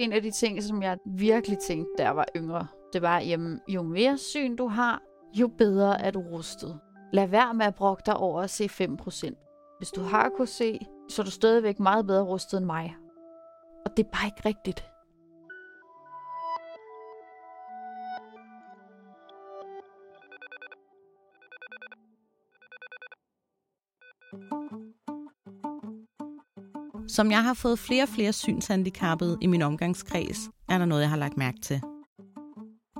En af de ting, som jeg virkelig tænkte, da jeg var yngre, det var, jamen, jo mere syn du har, jo bedre er du rustet. Lad være med at brokke dig over at se 5%. Hvis du har kunne se, så er du stadigvæk meget bedre rustet end mig. Og det er bare ikke rigtigt. Som jeg har fået flere og flere synshandicappede i min omgangskreds, er der noget, jeg har lagt mærke til.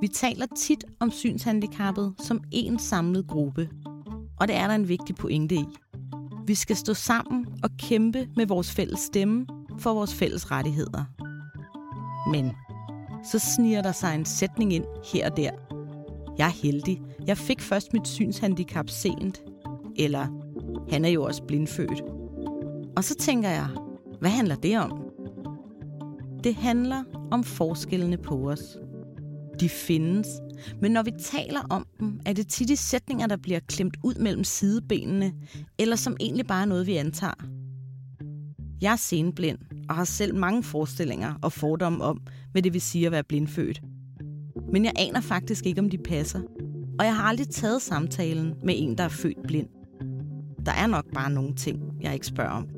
Vi taler tit om synshandicappet som en samlet gruppe, og det er der en vigtig pointe i. Vi skal stå sammen og kæmpe med vores fælles stemme for vores fælles rettigheder. Men så sniger der sig en sætning ind her og der. Jeg er heldig. Jeg fik først mit synshandicap sent. Eller, han er jo også blindfødt. Og så tænker jeg, hvad handler det om? Det handler om forskellene på os. De findes, men når vi taler om dem, er det tit i sætninger, der bliver klemt ud mellem sidebenene, eller som egentlig bare er noget, vi antager. Jeg er senblind og har selv mange forestillinger og fordomme om, hvad det vil sige at være blindfødt. Men jeg aner faktisk ikke, om de passer. Og jeg har aldrig taget samtalen med en, der er født blind. Der er nok bare nogle ting, jeg ikke spørger om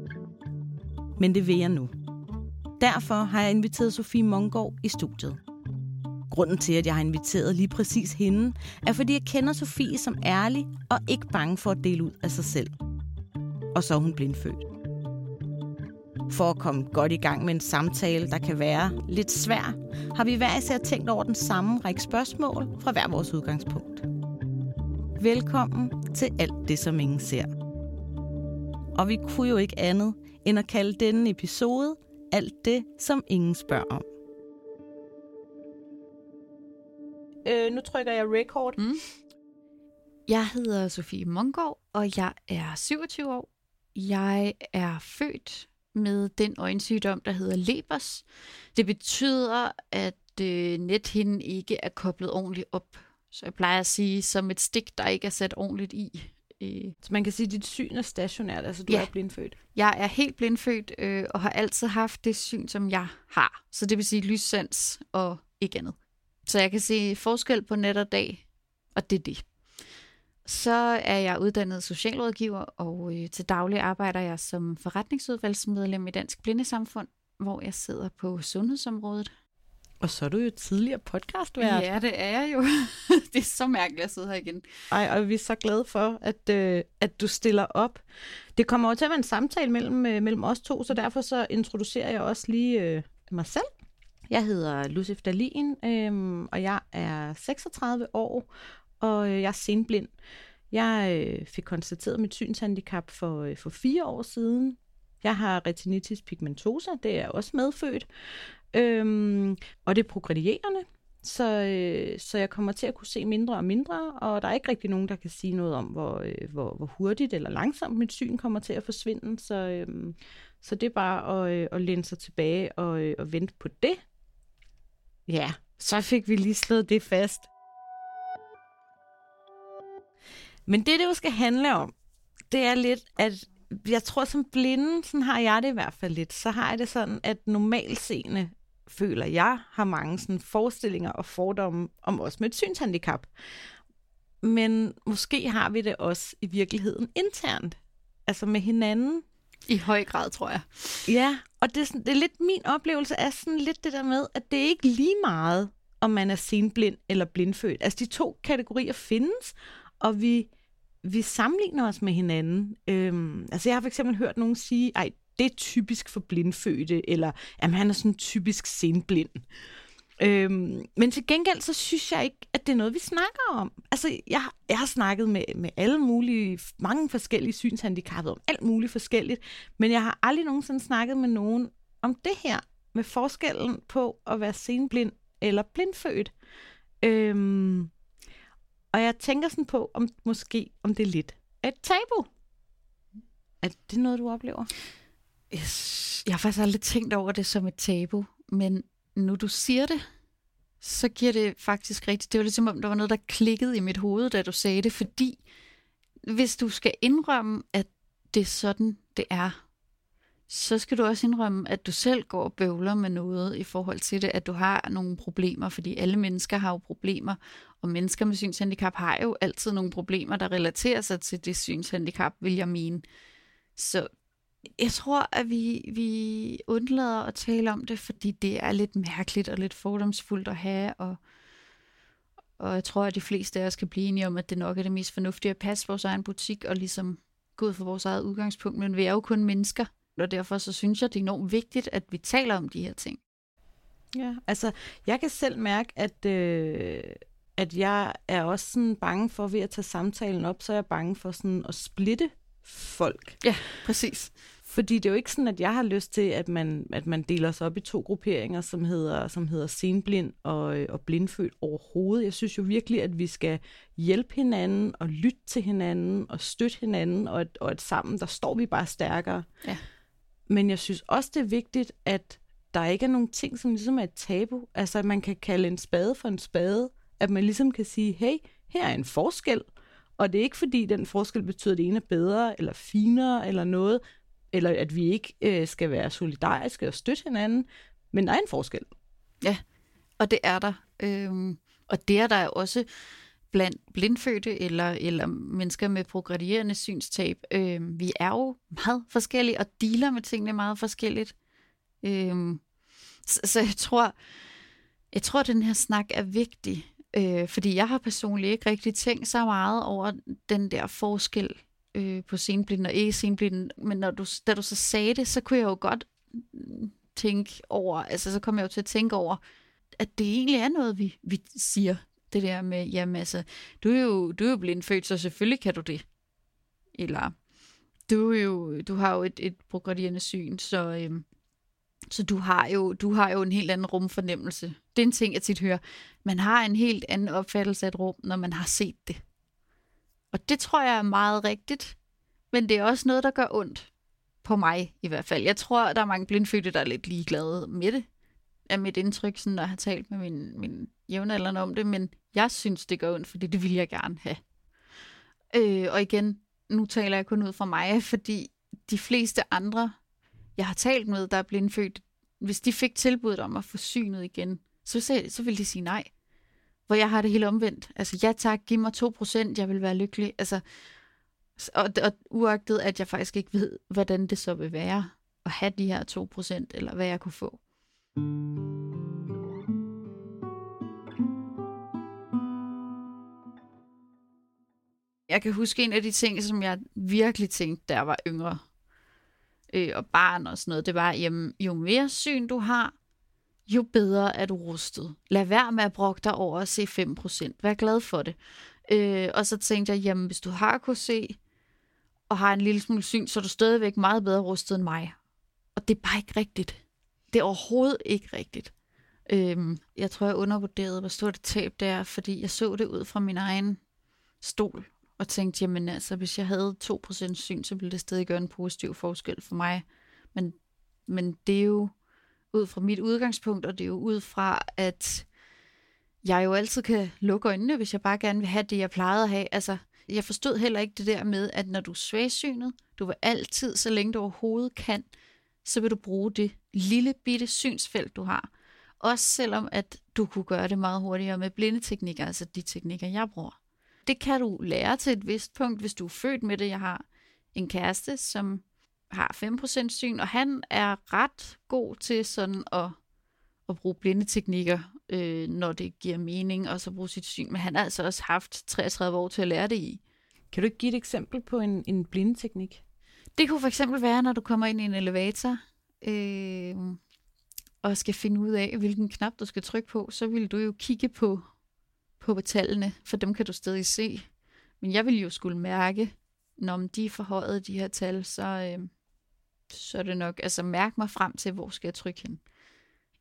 men det vil jeg nu. Derfor har jeg inviteret Sofie Mongård i studiet. Grunden til, at jeg har inviteret lige præcis hende, er fordi jeg kender Sofie som ærlig og ikke bange for at dele ud af sig selv. Og så er hun blindfødt. For at komme godt i gang med en samtale, der kan være lidt svær, har vi hver især tænkt over den samme række spørgsmål fra hver vores udgangspunkt. Velkommen til alt det, som ingen ser. Og vi kunne jo ikke andet end at kalde denne episode alt det, som ingen spørger om. Øh, nu trykker jeg record. Mm. Jeg hedder Sofie Mongård, og jeg er 27 år. Jeg er født med den øjensygdom, der hedder Lebers. Det betyder, at øh, nethinden ikke er koblet ordentligt op. Så jeg plejer at sige, som et stik, der ikke er sat ordentligt i. Øh, så man kan sige, at dit syn er stationært, altså du ja. er blindfødt? Jeg er helt blindfødt øh, og har altid haft det syn, som jeg har. Så det vil sige lyssans og ikke andet. Så jeg kan se forskel på nat og dag, og det er det. Så er jeg uddannet socialrådgiver, og øh, til daglig arbejder jeg som forretningsudvalgsmedlem i Dansk Blindesamfund, hvor jeg sidder på sundhedsområdet og så er du jo tidligere podcastvært. Ja, det er jeg jo. det er så mærkeligt at sidde her igen. Ej, og vi er så glade for, at, øh, at du stiller op. Det kommer jo til at være en samtale mellem, øh, mellem os to, så derfor så introducerer jeg også lige øh, mig selv. Jeg hedder Lucif Dalin, øh, og jeg er 36 år, og øh, jeg er senblind. Jeg øh, fik konstateret mit synshandicap for, øh, for fire år siden. Jeg har retinitis pigmentosa, det er også medfødt. Øhm, og det er progredierende, så, øh, så jeg kommer til at kunne se mindre og mindre, og der er ikke rigtig nogen, der kan sige noget om, hvor, øh, hvor, hvor hurtigt eller langsomt mit syn kommer til at forsvinde. Så, øh, så det er bare at, øh, at læne sig tilbage og, øh, og vente på det. Ja, så fik vi lige slået det fast. Men det, det jo skal handle om, det er lidt, at jeg tror som blinde, sådan har jeg det i hvert fald lidt, så har jeg det sådan, at normalseende føler jeg, har mange sådan forestillinger og fordomme om os med et synshandicap. Men måske har vi det også i virkeligheden internt, altså med hinanden. I høj grad, tror jeg. Ja, og det er, sådan, det er lidt min oplevelse af sådan lidt det der med, at det er ikke lige meget, om man er senblind eller blindfødt. Altså de to kategorier findes, og vi, vi sammenligner os med hinanden. Øhm, altså jeg har for eksempel hørt nogen sige, ej, det er typisk for blindfødte, eller jamen, han er sådan typisk senblind. Øhm, men til gengæld, så synes jeg ikke, at det er noget, vi snakker om. Altså, jeg, jeg har snakket med, med alle mulige, mange forskellige synshandicappede om alt muligt forskelligt, men jeg har aldrig nogensinde snakket med nogen om det her, med forskellen på at være senblind eller blindfødt. Øhm, og jeg tænker sådan på, om måske om det er lidt et tabu. Er det noget, du oplever? Jeg har faktisk aldrig tænkt over det som et tabu, men nu du siger det, så giver det faktisk rigtigt. Det var lidt som om, der var noget, der klikkede i mit hoved, da du sagde det, fordi hvis du skal indrømme, at det er sådan, det er, så skal du også indrømme, at du selv går og bøvler med noget i forhold til det, at du har nogle problemer, fordi alle mennesker har jo problemer, og mennesker med synshandicap har jo altid nogle problemer, der relaterer sig til det synshandicap, vil jeg mene. Så jeg tror, at vi, vi undlader at tale om det, fordi det er lidt mærkeligt og lidt fordomsfuldt at have, og, og jeg tror, at de fleste af os kan blive enige om, at det nok er det mest fornuftige at passe vores egen butik og ligesom gå ud fra vores eget udgangspunkt, men vi er jo kun mennesker, og derfor så synes jeg, det er enormt vigtigt, at vi taler om de her ting. Ja, altså jeg kan selv mærke, at, øh, at jeg er også sådan bange for ved at tage samtalen op, så er jeg bange for sådan at splitte folk. Ja, præcis. Fordi det er jo ikke sådan, at jeg har lyst til, at man, at man deler sig op i to grupperinger, som hedder, som hedder senblind og, og blindfødt overhovedet. Jeg synes jo virkelig, at vi skal hjælpe hinanden og lytte til hinanden og støtte hinanden, og at, og at sammen, der står vi bare stærkere. Ja. Men jeg synes også, det er vigtigt, at der ikke er nogen ting, som ligesom er et tabu. Altså, at man kan kalde en spade for en spade. At man ligesom kan sige, hey, her er en forskel. Og det er ikke fordi, den forskel betyder, at det ene er bedre eller finere eller noget, eller at vi ikke øh, skal være solidariske og støtte hinanden, men der er en forskel. Ja, og det er der. Øhm, og det er der også blandt blindfødte eller, eller mennesker med progredierende synstab. Øhm, vi er jo meget forskellige og dealer med tingene meget forskelligt. Øhm, så, så jeg tror, jeg tror, at den her snak er vigtig, øh, fordi jeg har personligt ikke rigtig tænkt så meget over den der forskel øh, på sceneblinden og ikke sceneblinden, men når du, da du så sagde det, så kunne jeg jo godt tænke over, altså så kom jeg jo til at tænke over, at det egentlig er noget, vi, vi siger, det der med, jamen altså, du er jo, du er jo blindfødt, så selvfølgelig kan du det. Eller, du, er jo, du har jo et, et progredierende syn, så, øhm, så du har, jo, du har jo en helt anden rumfornemmelse. Det er en ting, jeg tit hører. Man har en helt anden opfattelse af et rum, når man har set det. Og det tror jeg er meget rigtigt, men det er også noget, der gør ondt. På mig i hvert fald. Jeg tror, der er mange blindfødte, der er lidt ligeglade med det. Er mit indtryk, sådan, når jeg har talt med min, min jævnaldrende om det, men jeg synes, det gør ondt, fordi det vil jeg gerne have. Øh, og igen, nu taler jeg kun ud fra mig, fordi de fleste andre, jeg har talt med, der er blindfødt, hvis de fik tilbuddet om at få synet igen, så, så ville de sige nej hvor jeg har det helt omvendt. Altså, ja tak, giv mig 2%, jeg vil være lykkelig. Altså, og, og uagtet, at jeg faktisk ikke ved, hvordan det så vil være at have de her 2%, eller hvad jeg kunne få. Jeg kan huske en af de ting, som jeg virkelig tænkte, da jeg var yngre øh, og barn og sådan noget, det var, jamen, jo mere syn du har, jo bedre er du rustet. Lad være med at brokke dig over at se 5%. Vær glad for det. Øh, og så tænkte jeg, jamen hvis du har kunne se, og har en lille smule syn, så er du stadigvæk meget bedre rustet end mig. Og det er bare ikke rigtigt. Det er overhovedet ikke rigtigt. Øhm, jeg tror, jeg undervurderede, hvor stort et tab det er, fordi jeg så det ud fra min egen stol, og tænkte, jamen altså, hvis jeg havde 2% syn, så ville det stadig gøre en positiv forskel for mig. Men, men det er jo ud fra mit udgangspunkt, og det er jo ud fra, at jeg jo altid kan lukke øjnene, hvis jeg bare gerne vil have det, jeg plejede at have. Altså, jeg forstod heller ikke det der med, at når du er svagsynet, du vil altid, så længe du overhovedet kan, så vil du bruge det lille bitte synsfelt, du har. Også selvom, at du kunne gøre det meget hurtigere med blinde teknikker, altså de teknikker, jeg bruger. Det kan du lære til et vist punkt, hvis du er født med det. Jeg har en kæreste, som har 5% syn, og han er ret god til sådan at, at bruge blindeteknikker, øh, når det giver mening, og så bruge sit syn. Men han har altså også haft 33 år til at lære det i. Kan du ikke give et eksempel på en, en blindeteknik? Det kunne for eksempel være, når du kommer ind i en elevator, øh, og skal finde ud af, hvilken knap du skal trykke på, så vil du jo kigge på, på tallene, for dem kan du stadig se. Men jeg vil jo skulle mærke, når de er forhøjet, de her tal, så, øh, så er det nok, altså mærke mig frem til, hvor skal jeg trykke hen.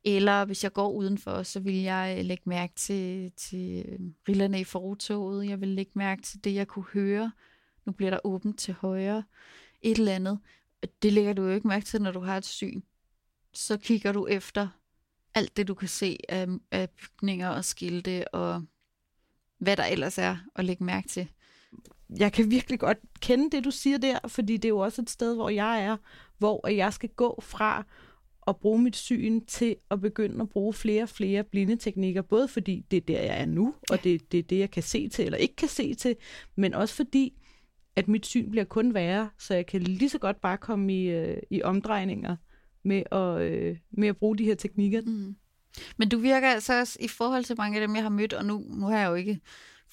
Eller hvis jeg går udenfor, så vil jeg øh, lægge mærke til, til øh, rillerne i fortoget. Jeg vil lægge mærke til det, jeg kunne høre. Nu bliver der åbent til højre. Et eller andet. Det lægger du jo ikke mærke til, når du har et syn. Så kigger du efter alt det, du kan se af, af bygninger og skilte og hvad der ellers er at lægge mærke til jeg kan virkelig godt kende det, du siger der, fordi det er jo også et sted, hvor jeg er, hvor jeg skal gå fra at bruge mit syn til at begynde at bruge flere og flere blindeteknikker, både fordi det er der, jeg er nu, og det, det er det, jeg kan se til eller ikke kan se til, men også fordi, at mit syn bliver kun værre, så jeg kan lige så godt bare komme i, øh, i omdrejninger med at, øh, med at bruge de her teknikker. Mm. Men du virker altså også i forhold til mange af dem, jeg har mødt, og nu, nu har jeg jo ikke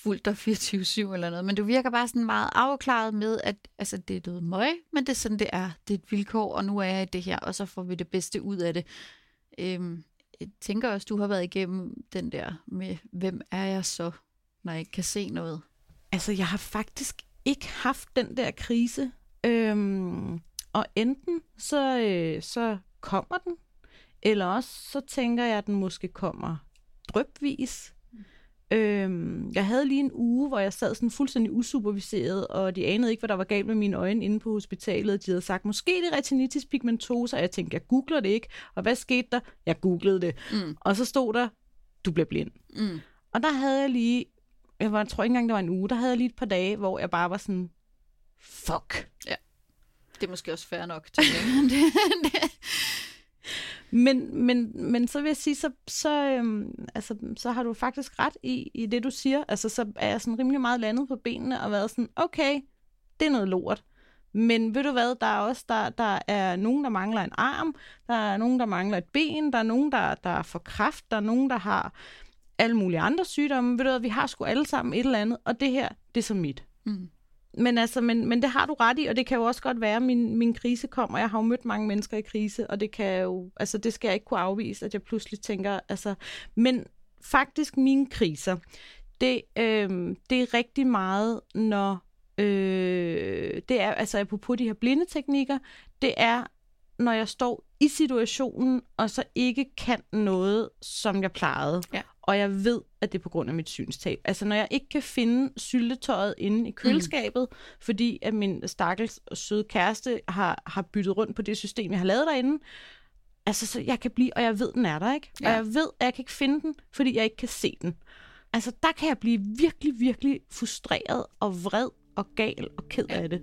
fulgt dig 24-7 eller noget, men du virker bare sådan meget afklaret med, at altså, det er noget møg, men det er sådan, det er. Det er et vilkår, og nu er jeg i det her, og så får vi det bedste ud af det. Øhm, jeg tænker også, du har været igennem den der med, hvem er jeg så, når jeg ikke kan se noget? Altså, jeg har faktisk ikke haft den der krise. Øhm, og enten så, øh, så kommer den, eller også så tænker jeg, at den måske kommer drøbvis. Øhm, jeg havde lige en uge, hvor jeg sad sådan fuldstændig usuperviseret, og de anede ikke, hvad der var galt med mine øjne inde på hospitalet. De havde sagt, måske det er retinitis pigmentosa, og jeg tænkte, jeg googler det ikke. Og hvad skete der? Jeg googlede det. Mm. Og så stod der, du bliver blind. Mm. Og der havde jeg lige, jeg, var, jeg tror ikke engang, det var en uge, der havde jeg lige et par dage, hvor jeg bare var sådan, fuck. Ja, det er måske også fair nok, til det, det, men, men, men så vil jeg sige, så, så, øhm, altså, så har du faktisk ret i, i det, du siger. Altså, så er jeg sådan rimelig meget landet på benene og været sådan, okay, det er noget lort. Men ved du hvad, der er også der, der er nogen, der mangler en arm, der er nogen, der mangler et ben, der er nogen, der, der får kraft, der er nogen, der har alle mulige andre sygdomme. Ved du hvad, vi har sgu alle sammen et eller andet, og det her, det er så mit. Mm men, altså, men, men det har du ret i, og det kan jo også godt være, at min, min krise kommer. Jeg har jo mødt mange mennesker i krise, og det kan jo, altså det skal jeg ikke kunne afvise, at jeg pludselig tænker, altså, men faktisk mine kriser, det, øh, det er rigtig meget, når, øh, det er, altså apropos de her blinde teknikker, det er, når jeg står i situationen, og så ikke kan noget, som jeg plejede. Ja og jeg ved, at det er på grund af mit synstab. Altså, når jeg ikke kan finde syltetøjet inde i køleskabet, mm. fordi at min stakkels søde kæreste har, har byttet rundt på det system, jeg har lavet derinde, altså, så jeg kan blive, og jeg ved, den er der, ikke? Ja. Og jeg ved, at jeg kan ikke finde den, fordi jeg ikke kan se den. Altså, der kan jeg blive virkelig, virkelig frustreret og vred og gal og ked af det.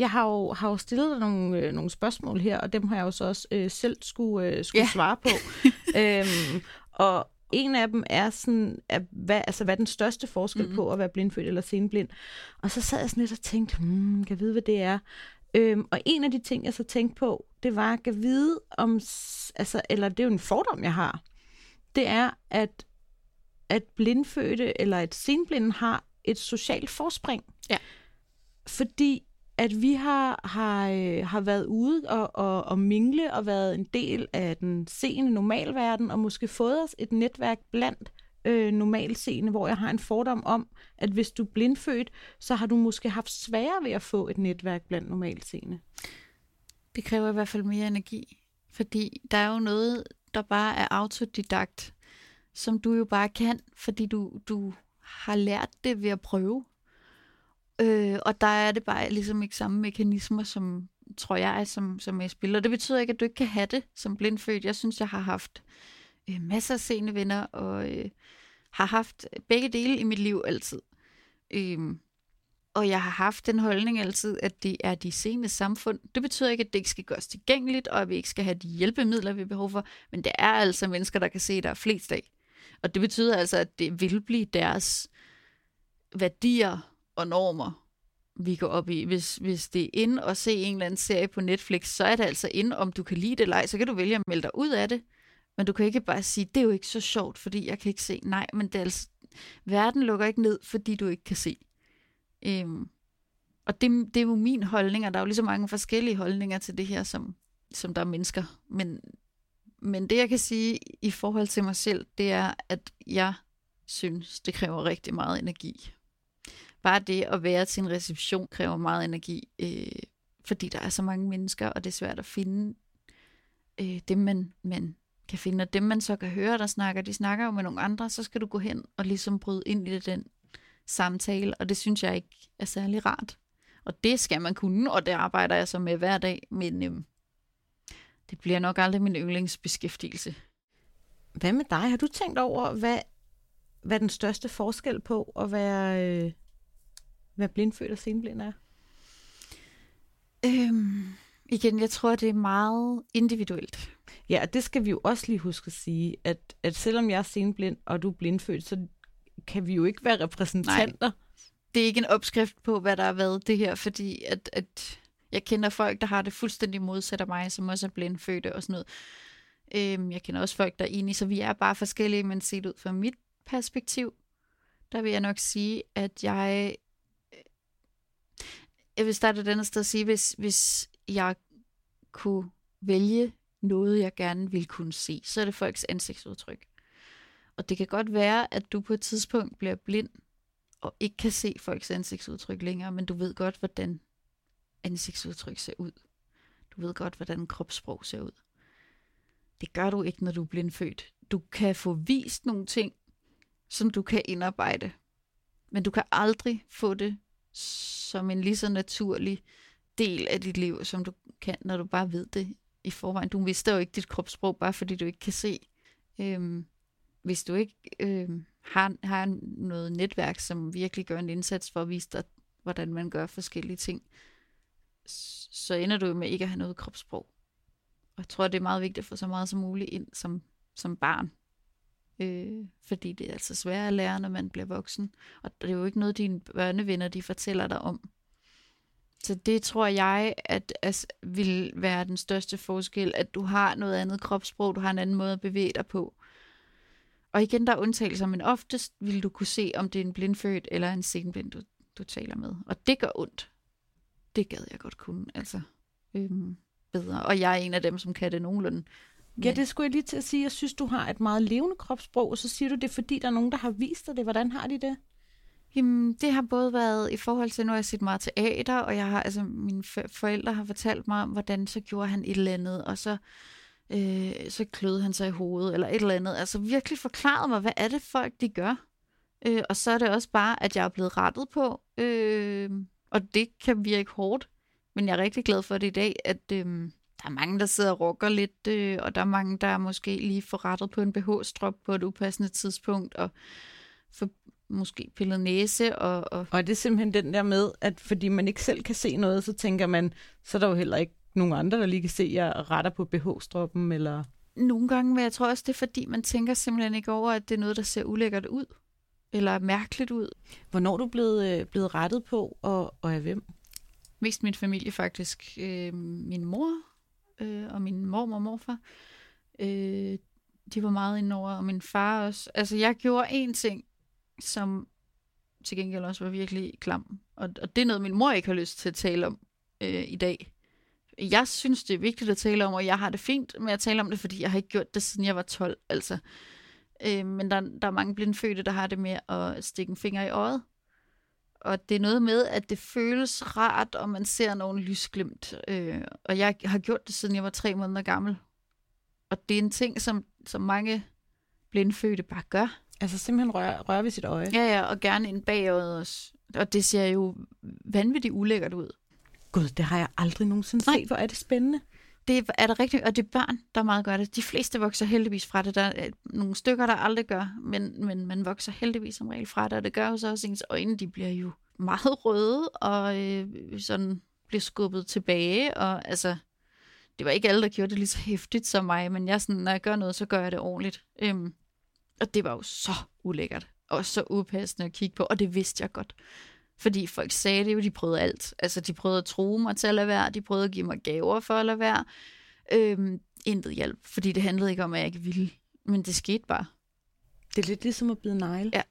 Jeg har jo, har jo stillet dig nogle, øh, nogle spørgsmål her, og dem har jeg jo så også øh, selv skulle, øh, skulle ja. svare på. øhm, og en af dem er sådan, at hvad, altså, hvad er den største forskel mm-hmm. på at være blindfødt eller senblind? Og så sad jeg sådan lidt og tænkte, hmm, kan jeg vide, hvad det er? Øhm, og en af de ting, jeg så tænkte på, det var, at jeg vide om, altså, eller det er jo en fordom, jeg har, det er, at, at blindfødte eller et senblind har et socialt forspring. Ja. Fordi at vi har, har, øh, har været ude og, og, og mingle og været en del af den seende normalverden, og måske fået os et netværk blandt øh, normalseende, hvor jeg har en fordom om, at hvis du er blindfødt, så har du måske haft sværere ved at få et netværk blandt normalseende. Det kræver i hvert fald mere energi, fordi der er jo noget, der bare er autodidakt, som du jo bare kan, fordi du, du har lært det ved at prøve. Øh, og der er det bare ligesom ikke samme mekanismer, som tror jeg, som, som jeg spiller. Det betyder ikke, at du ikke kan have det som blindfødt. Jeg synes, jeg har haft øh, masser af seende venner, og øh, har haft begge dele i mit liv altid. Øh, og jeg har haft den holdning altid, at det er de sene samfund. Det betyder ikke, at det ikke skal gøres tilgængeligt, og at vi ikke skal have de hjælpemidler, vi har behov for. Men det er altså mennesker, der kan se, der er flest af. Og det betyder altså, at det vil blive deres værdier og normer, vi går op i. Hvis, hvis det er ind og se en eller anden serie på Netflix, så er det altså ind, om du kan lide det eller ej, så kan du vælge at melde dig ud af det. Men du kan ikke bare sige, det er jo ikke så sjovt, fordi jeg kan ikke se. Nej, men det er altså, verden lukker ikke ned, fordi du ikke kan se. Øhm, og det, det er jo min holdning, og der er jo lige så mange forskellige holdninger til det her, som, som der er mennesker. Men, men det, jeg kan sige i forhold til mig selv, det er, at jeg synes, det kræver rigtig meget energi bare det at være til en reception kræver meget energi, øh, fordi der er så mange mennesker, og det er svært at finde øh, det, man, man kan finde. Og dem, man så kan høre, der snakker, de snakker jo med nogle andre, så skal du gå hen og ligesom bryde ind i den samtale, og det synes jeg ikke er særlig rart. Og det skal man kunne, og det arbejder jeg så med hver dag, men øhm, det bliver nok aldrig min yndlingsbeskæftigelse. Hvad med dig? Har du tænkt over, hvad, hvad den største forskel på at være, øh, være blindfødt og senblind er? Øhm, igen, jeg tror, det er meget individuelt. Ja, og det skal vi jo også lige huske at sige, at, at selvom jeg er senblind, og du er blindfødt, så kan vi jo ikke være repræsentanter. Nej. Det er ikke en opskrift på, hvad der har været det her, fordi at, at jeg kender folk, der har det fuldstændig modsat af mig, som også er blindfødte og sådan noget. Øhm, jeg kender også folk, der er enige, så vi er bare forskellige, men set ud fra mit perspektiv, der vil jeg nok sige, at jeg... Jeg vil starte et andet sted at sige, hvis, hvis jeg kunne vælge noget, jeg gerne ville kunne se, så er det folks ansigtsudtryk. Og det kan godt være, at du på et tidspunkt bliver blind og ikke kan se folks ansigtsudtryk længere, men du ved godt, hvordan ansigtsudtryk ser ud. Du ved godt, hvordan kropssprog ser ud. Det gør du ikke, når du er blindfødt. Du kan få vist nogle ting, som du kan indarbejde. Men du kan aldrig få det som en lige så naturlig del af dit liv, som du kan, når du bare ved det i forvejen. Du mister jo ikke dit kropssprog, bare fordi du ikke kan se. Øhm, hvis du ikke øhm, har, har noget netværk, som virkelig gør en indsats for at vise dig, hvordan man gør forskellige ting, så ender du med ikke at have noget kropssprog. Og jeg tror, det er meget vigtigt at få så meget som muligt ind som, som barn. Øh, fordi det er altså sværere at lære, når man bliver voksen. Og det er jo ikke noget, dine børnevenner de fortæller dig om. Så det tror jeg, at, altså, vil være den største forskel, at du har noget andet kropssprog, du har en anden måde at bevæge dig på. Og igen, der er undtagelser, men oftest vil du kunne se, om det er en blindfødt eller en senblind, du, du taler med. Og det gør ondt. Det gad jeg godt kunne, altså øhm, bedre. Og jeg er en af dem, som kan det nogenlunde. Ja, det skulle jeg lige til at sige. Jeg synes, du har et meget levende kropssprog, og så siger du det, fordi der er nogen, der har vist dig det. Hvordan har de det? Jamen, det har både været i forhold til, nu har jeg set meget teater, og jeg har, altså, mine forældre har fortalt mig om, hvordan så gjorde han et eller andet, og så, øh, så kløede han sig i hovedet, eller et eller andet. Altså virkelig forklaret mig, hvad er det folk, de gør? Øh, og så er det også bare, at jeg er blevet rettet på, øh, og det kan virke hårdt, men jeg er rigtig glad for det i dag, at øh, der er mange, der sidder og rokker lidt, øh, og der er mange, der måske lige får rettet på en BH-strop på et upassende tidspunkt, og for måske pillet næse. Og, og... og det er simpelthen den der med, at fordi man ikke selv kan se noget, så tænker man, så er der jo heller ikke nogen andre, der lige kan se, at jeg retter på BH-stroppen, eller... Nogle gange, men jeg tror også, det er fordi, man tænker simpelthen ikke over, at det er noget, der ser ulækkert ud, eller mærkeligt ud. Hvornår er du blevet, øh, blevet rettet på, og, og af hvem? Mest min familie faktisk. Øh, min mor øh, og min mor og morfar. Øh, de var meget indover, og min far også. Altså, jeg gjorde én ting, som til gengæld også var virkelig klam. Og, og det er noget, min mor ikke har lyst til at tale om øh, i dag. Jeg synes, det er vigtigt at tale om, og jeg har det fint med at tale om det, fordi jeg har ikke gjort det, siden jeg var 12. Altså. Øh, men der, der er mange blindfødte, der har det med at stikke en finger i øjet. Og det er noget med, at det føles rart, og man ser nogen lysglimt. Øh, og jeg har gjort det, siden jeg var tre måneder gammel. Og det er en ting, som, som mange blindfødte bare gør. Altså simpelthen røre, røre ved sit øje? Ja, ja, og gerne en bagøjet også. Og det ser jo vanvittigt ulækkert ud. Gud, det har jeg aldrig nogensinde Nej. set. Hvor er det spændende. Det er der rigtigt, og det er børn, der meget gør det. De fleste vokser heldigvis fra det. Der er øh, nogle stykker, der aldrig gør, men, men man vokser heldigvis som regel fra det, og det gør jo så også, at ens øjne de bliver jo meget røde, og øh, sådan bliver skubbet tilbage, og altså, det var ikke alle, der gjorde det lige så hæftigt som mig, men jeg sådan, når jeg gør noget, så gør jeg det ordentligt. Øhm, og det var jo så ulækkert, og så upassende at kigge på, og det vidste jeg godt. Fordi folk sagde det jo, de prøvede alt. Altså, de prøvede at tro mig til at lade være, de prøvede at give mig gaver for at lade være. Øhm, intet hjælp, fordi det handlede ikke om, at jeg ikke ville. Men det skete bare. Det er lidt ligesom at blive negl. Ja.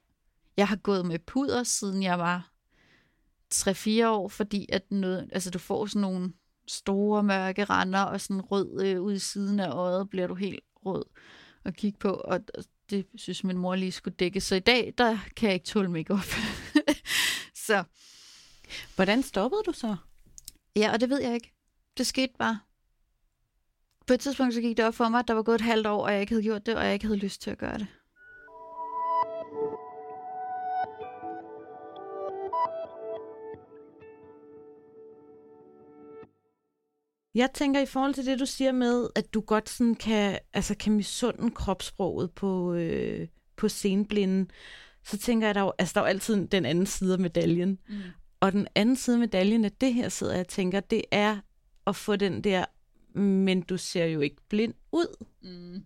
Jeg har gået med puder, siden jeg var 3-4 år, fordi at noget, altså, du får sådan nogle store mørke render, og sådan rød øh, ud i siden af øjet, bliver du helt rød at kigge på, og det synes min mor lige skulle dække. Så i dag, der kan jeg ikke tåle makeup. så. Hvordan stoppede du så? Ja, og det ved jeg ikke. Det skete bare. På et tidspunkt så gik det op for mig, at der var gået et halvt år, og jeg ikke havde gjort det, og jeg ikke havde lyst til at gøre det. Jeg tænker i forhold til det, du siger med, at du godt sådan kan, altså kan misunde kropssproget på, øh, på sceneblinden, så tænker jeg, at der, jo, altså, der er jo altid den anden side af medaljen. Mm. Og den anden side af medaljen af det her sidder jeg tænker, det er at få den der, men du ser jo ikke blind ud. Mm.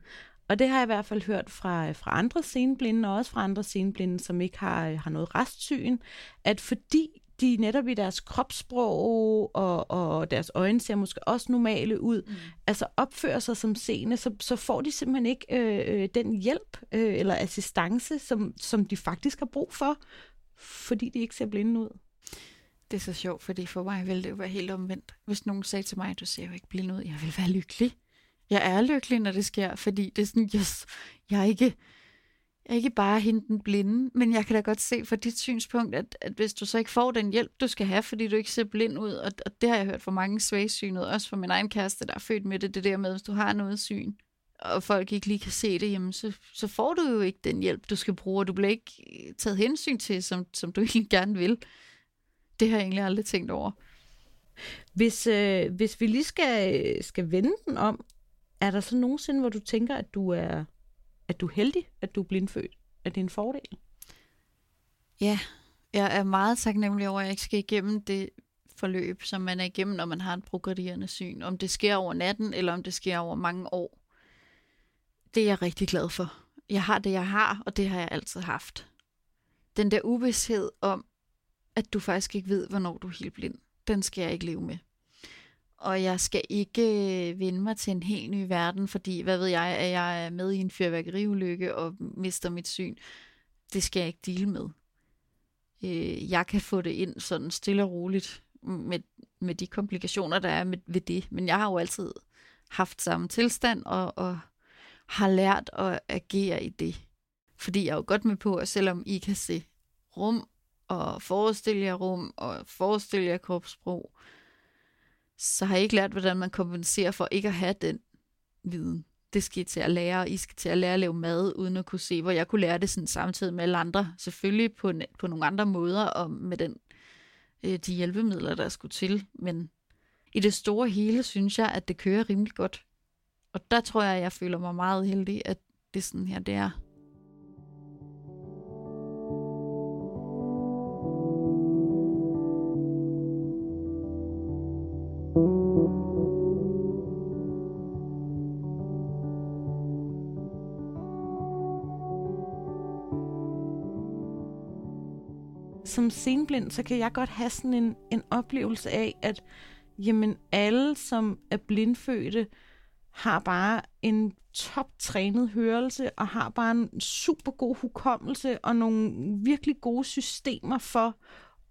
Og det har jeg i hvert fald hørt fra, fra andre sceneblinde, og også fra andre sceneblinde, som ikke har, har noget restsyn, at fordi de netop i deres kropssprog og, og deres øjne ser måske også normale ud, mm. altså opfører sig som seende, så, så får de simpelthen ikke øh, øh, den hjælp øh, eller assistance, som, som de faktisk har brug for, fordi de ikke ser blinde ud. Det er så sjovt, fordi for mig ville det jo være helt omvendt. Hvis nogen sagde til mig, du ser jo ikke blind ud, jeg vil være lykkelig. Jeg er lykkelig, når det sker, fordi det er sådan, yes, jeg er ikke ikke bare hende den blinde, men jeg kan da godt se fra dit synspunkt, at, at hvis du så ikke får den hjælp, du skal have, fordi du ikke ser blind ud, og, og det har jeg hørt fra mange svagsynede, også fra min egen kæreste, der er født med det, det der med, hvis du har noget syn, og folk ikke lige kan se det, jamen så, så får du jo ikke den hjælp, du skal bruge, og du bliver ikke øh, taget hensyn til, som, som du egentlig gerne vil. Det har jeg egentlig aldrig tænkt over. Hvis, øh, hvis vi lige skal, øh, skal vende den om, er der så nogensinde, hvor du tænker, at du er at du er heldig, at du er blindfødt? Er det en fordel? Ja, jeg er meget taknemmelig over, at jeg ikke skal igennem det forløb, som man er igennem, når man har et progredierende syn. Om det sker over natten, eller om det sker over mange år. Det er jeg rigtig glad for. Jeg har det, jeg har, og det har jeg altid haft. Den der uvidshed om, at du faktisk ikke ved, hvornår du er helt blind, den skal jeg ikke leve med og jeg skal ikke øh, vende mig til en helt ny verden, fordi hvad ved jeg, at jeg er med i en fyrværkeriulykke og mister mit syn. Det skal jeg ikke dele med. Øh, jeg kan få det ind sådan stille og roligt med, med de komplikationer, der er med, ved det. Men jeg har jo altid haft samme tilstand og, og har lært at agere i det. Fordi jeg er jo godt med på, at selvom I kan se rum og forestille jer rum og forestille jer kropssprog, så har jeg ikke lært, hvordan man kompenserer for ikke at have den viden. Det skal I til at lære, og I skal til at lære at lave mad, uden at kunne se, hvor jeg kunne lære det sådan samtidig med alle andre. Selvfølgelig på, på nogle andre måder, og med den, øh, de hjælpemidler, der skulle til. Men i det store hele synes jeg, at det kører rimelig godt. Og der tror jeg, at jeg føler mig meget heldig, at det er sådan her, det er. Som senblind, så kan jeg godt have sådan en, en oplevelse af, at jamen, alle, som er blindfødte, har bare en toptrænet hørelse og har bare en super god hukommelse og nogle virkelig gode systemer for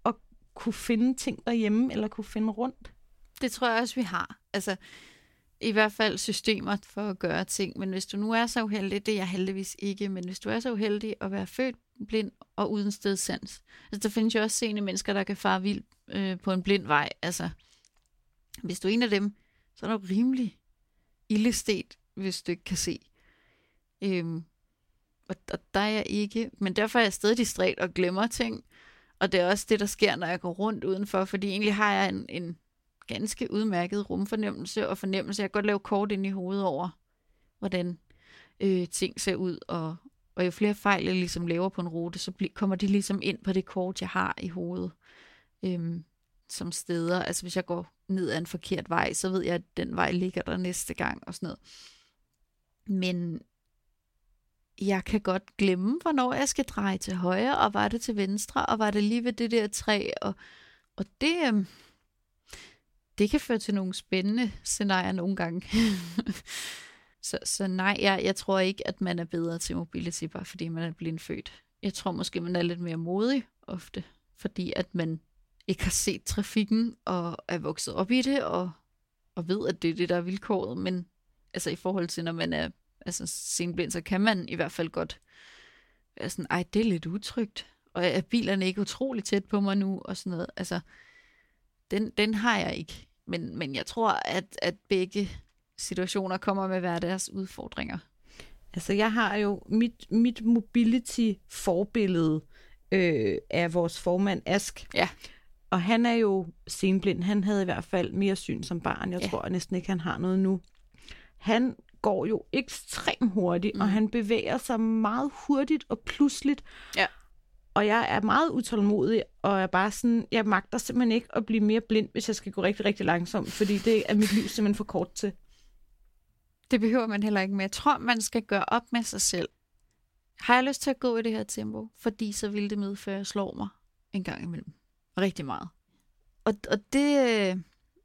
at kunne finde ting derhjemme eller kunne finde rundt. Det tror jeg også, vi har. Altså, i hvert fald systemer for at gøre ting. Men hvis du nu er så uheldig, det er jeg heldigvis ikke, men hvis du er så uheldig at være født blind og uden stedsans. Altså, der findes jo også seende mennesker, der kan fare vildt øh, på en blind vej. Altså, hvis du er en af dem, så er du rimelig illestet, hvis du ikke kan se. Øhm, og, og der er jeg ikke, men derfor er jeg stadig distræt og glemmer ting. Og det er også det, der sker, når jeg går rundt udenfor, fordi egentlig har jeg en, en ganske udmærket rumfornemmelse og fornemmelse. Jeg kan godt lave kort ind i hovedet over, hvordan øh, ting ser ud, og, og jo flere fejl, jeg ligesom laver på en rute, så bl- kommer de ligesom ind på det kort, jeg har i hovedet. Øhm, som steder. Altså hvis jeg går ned ad en forkert vej, så ved jeg, at den vej ligger der næste gang og sådan noget. Men jeg kan godt glemme, hvornår jeg skal dreje til højre, og var det til venstre, og var det lige ved det der træ, og, og det, øhm, det kan føre til nogle spændende scenarier nogle gange. Så, så nej, jeg, jeg tror ikke, at man er bedre til mobility, bare fordi man er blindfødt. Jeg tror måske, man er lidt mere modig ofte, fordi at man ikke har set trafikken og er vokset op i det, og, og ved, at det er det, der er vilkåret. Men altså i forhold til, når man er altså, senblind, så kan man i hvert fald godt være sådan, ej, det er lidt utrygt. Og er bilerne ikke utrolig tæt på mig nu? Og sådan noget. Altså, den, den har jeg ikke. Men, men jeg tror, at, at begge situationer kommer med hver deres udfordringer. Altså, jeg har jo mit, mit mobility-forbillede øh, af vores formand Ask. Ja. Og han er jo senblind. Han havde i hvert fald mere syn som barn. Jeg Ja. tror næsten ikke, han har noget nu. Han går jo ekstremt hurtigt, mm. og han bevæger sig meget hurtigt og pludseligt. Ja. Og jeg er meget utålmodig, og er bare sådan, jeg magter simpelthen ikke at blive mere blind, hvis jeg skal gå rigtig, rigtig langsomt, fordi det er mit liv simpelthen for kort til. Det behøver man heller ikke, med. jeg tror, man skal gøre op med sig selv. Har jeg lyst til at gå i det her tempo? Fordi så vil det medføre, at jeg slår mig en gang imellem. Rigtig meget. Og, og det, øh,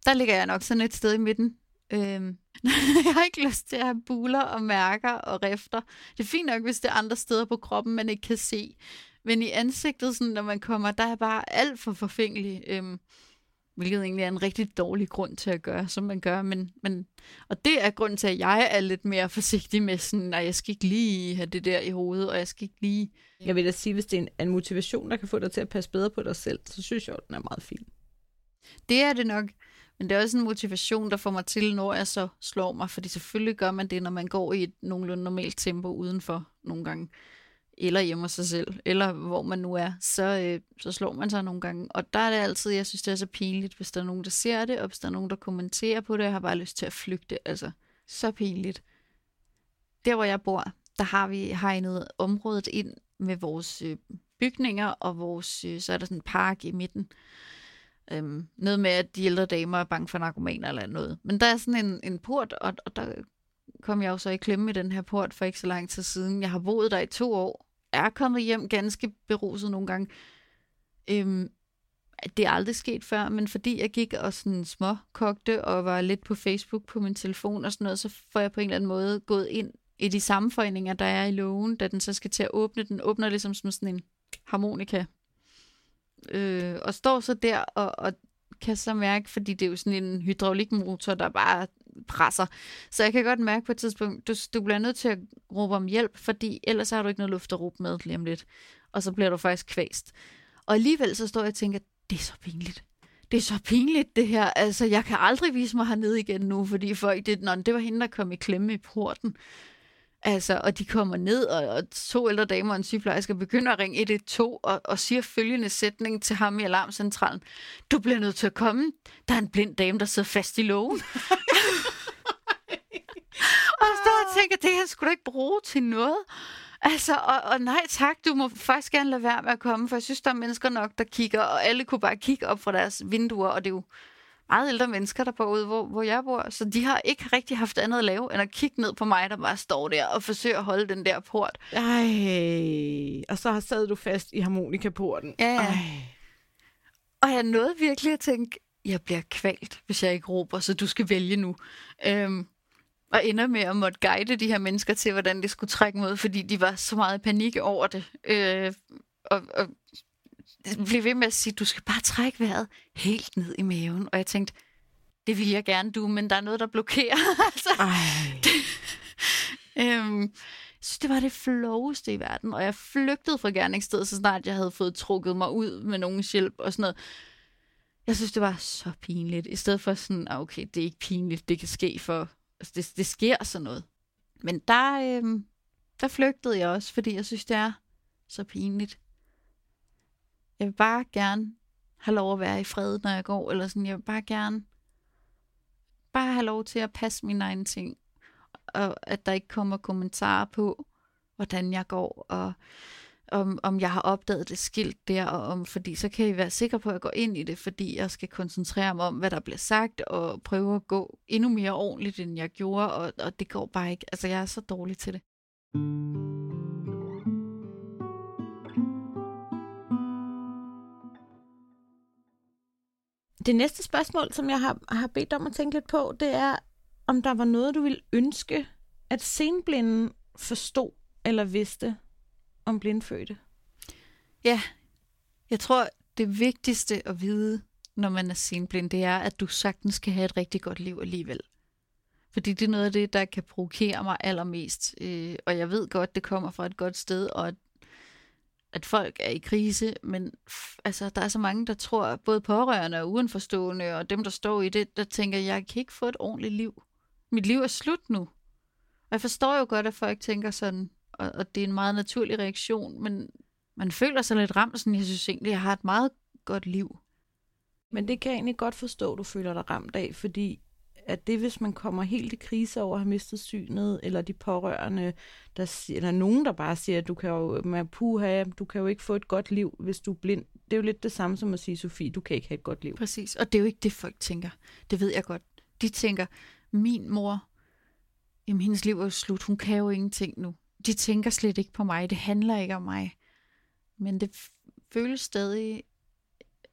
der ligger jeg nok sådan et sted i midten. Øhm, jeg har ikke lyst til at have buler og mærker og rifter. Det er fint nok, hvis det er andre steder på kroppen, man ikke kan se. Men i ansigtet, sådan, når man kommer, der er bare alt for forfængelig. Øhm, hvilket egentlig er en rigtig dårlig grund til at gøre, som man gør. Men, men, og det er grund til, at jeg er lidt mere forsigtig med sådan, at jeg skal ikke lige have det der i hovedet, og jeg skal ikke lige... Jeg vil da sige, hvis det er en, en motivation, der kan få dig til at passe bedre på dig selv, så synes jeg, at den er meget fin. Det er det nok. Men det er også en motivation, der får mig til, når jeg så slår mig. Fordi selvfølgelig gør man det, når man går i et nogenlunde normalt tempo udenfor nogle gange. Eller hjemme hos sig selv. Eller hvor man nu er. Så, øh, så slår man sig nogle gange. Og der er det altid, jeg synes, det er så pinligt, hvis der er nogen, der ser det. Og hvis der er nogen, der kommenterer på det. Jeg har bare lyst til at flygte. Altså, så pinligt. Der, hvor jeg bor, der har vi hegnet området ind med vores øh, bygninger. Og vores, øh, så er der sådan en park i midten. Øhm, noget med, at de ældre damer er bange for narkomaner eller noget. Men der er sådan en, en port, og, og der kom jeg jo så i klemme i den her port for ikke så lang tid siden. Jeg har boet der i to år. Er kommet hjem ganske beruset nogle gange. Øhm, det er aldrig sket før, men fordi jeg gik og sådan småkogte og var lidt på Facebook på min telefon og sådan noget, så får jeg på en eller anden måde gået ind i de sammenføjninger, der er i loven, da den så skal til at åbne. Den åbner ligesom som sådan en harmonika øh, og står så der og, og kan så mærke, fordi det er jo sådan en hydraulikmotor, der bare presser. Så jeg kan godt mærke på et tidspunkt, du, du bliver nødt til at råbe om hjælp, fordi ellers har du ikke noget luft at råbe med lige om lidt. Og så bliver du faktisk kvæst. Og alligevel så står jeg og tænker, det er så pinligt. Det er så pinligt, det her. Altså, jeg kan aldrig vise mig hernede igen nu, fordi folk, det, nå, det var hende, der kom i klemme i porten. Altså, og de kommer ned, og, og to ældre damer og en sygeplejerske begynder at ringe 112 og, og siger følgende sætning til ham i alarmcentralen. Du bliver nødt til at komme. Der er en blind dame, der sidder fast i lågen. og og tænker, det jeg sgu da ikke bruge til noget. Altså, og, og nej tak, du må faktisk gerne lade være med at komme, for jeg synes, der er mennesker nok, der kigger, og alle kunne bare kigge op fra deres vinduer, og det er jo meget ældre mennesker, der bor ude, hvor, hvor jeg bor, så de har ikke rigtig haft andet at lave, end at kigge ned på mig, der bare står der og forsøger at holde den der port. Ej, og så sad du fast i harmonikaporten. Ja, ja. Ej. Og jeg nåede virkelig at tænke, jeg bliver kvalt, hvis jeg ikke råber, så du skal vælge nu. Øhm, og ender med at måtte guide de her mennesker til, hvordan det skulle trække mod, fordi de var så meget i panik over det. Øh, og, og blev ved med at sige, du skal bare trække vejret helt ned i maven. Og jeg tænkte, det vil jeg gerne du, men der er noget, der blokerer. altså, Ej. Øhm, jeg synes, det var det floweste i verden, og jeg flygtede fra gerningsstedet, så snart jeg havde fået trukket mig ud med nogens hjælp og sådan noget. Jeg synes, det var så pinligt. I stedet for sådan, ah, okay, det er ikke pinligt, det kan ske for... Altså, det, det sker sådan noget. Men der, øhm, der flygtede jeg også, fordi jeg synes, det er så pinligt. Jeg vil bare gerne have lov at være i fred, når jeg går, eller sådan, jeg vil bare gerne bare have lov til at passe mine egne ting, og at der ikke kommer kommentarer på, hvordan jeg går, og om, om jeg har opdaget det skilt der, og om, fordi så kan I være sikre på, at jeg går ind i det, fordi jeg skal koncentrere mig om, hvad der bliver sagt, og prøve at gå endnu mere ordentligt, end jeg gjorde, og, og det går bare ikke. Altså, jeg er så dårlig til det. Det næste spørgsmål, som jeg har, har bedt om at tænke lidt på, det er, om der var noget, du ville ønske, at senblinden forstod eller vidste om blindfødte. Ja, jeg tror, det vigtigste at vide, når man er senblind, det er, at du sagtens kan have et rigtig godt liv alligevel. Fordi det er noget af det, der kan provokere mig allermest. Øh, og jeg ved godt, det kommer fra et godt sted, og at, folk er i krise, men altså, der er så mange, der tror, både pårørende og udenforstående, og dem, der står i det, der tænker, jeg kan ikke få et ordentligt liv. Mit liv er slut nu. Og jeg forstår jo godt, at folk tænker sådan, og, og det er en meget naturlig reaktion, men man føler sig lidt ramt, sådan, jeg synes egentlig, jeg har et meget godt liv. Men det kan jeg egentlig godt forstå, du føler dig ramt af, fordi at det, hvis man kommer helt i krise over at have mistet synet, eller de pårørende, der siger, eller nogen, der bare siger, at du kan jo, med puha, du kan jo ikke få et godt liv, hvis du er blind. Det er jo lidt det samme som at sige, Sofie, du kan ikke have et godt liv. Præcis, og det er jo ikke det, folk tænker. Det ved jeg godt. De tænker, min mor, jamen hendes liv er jo slut, hun kan jo ingenting nu. De tænker slet ikke på mig, det handler ikke om mig. Men det føles stadig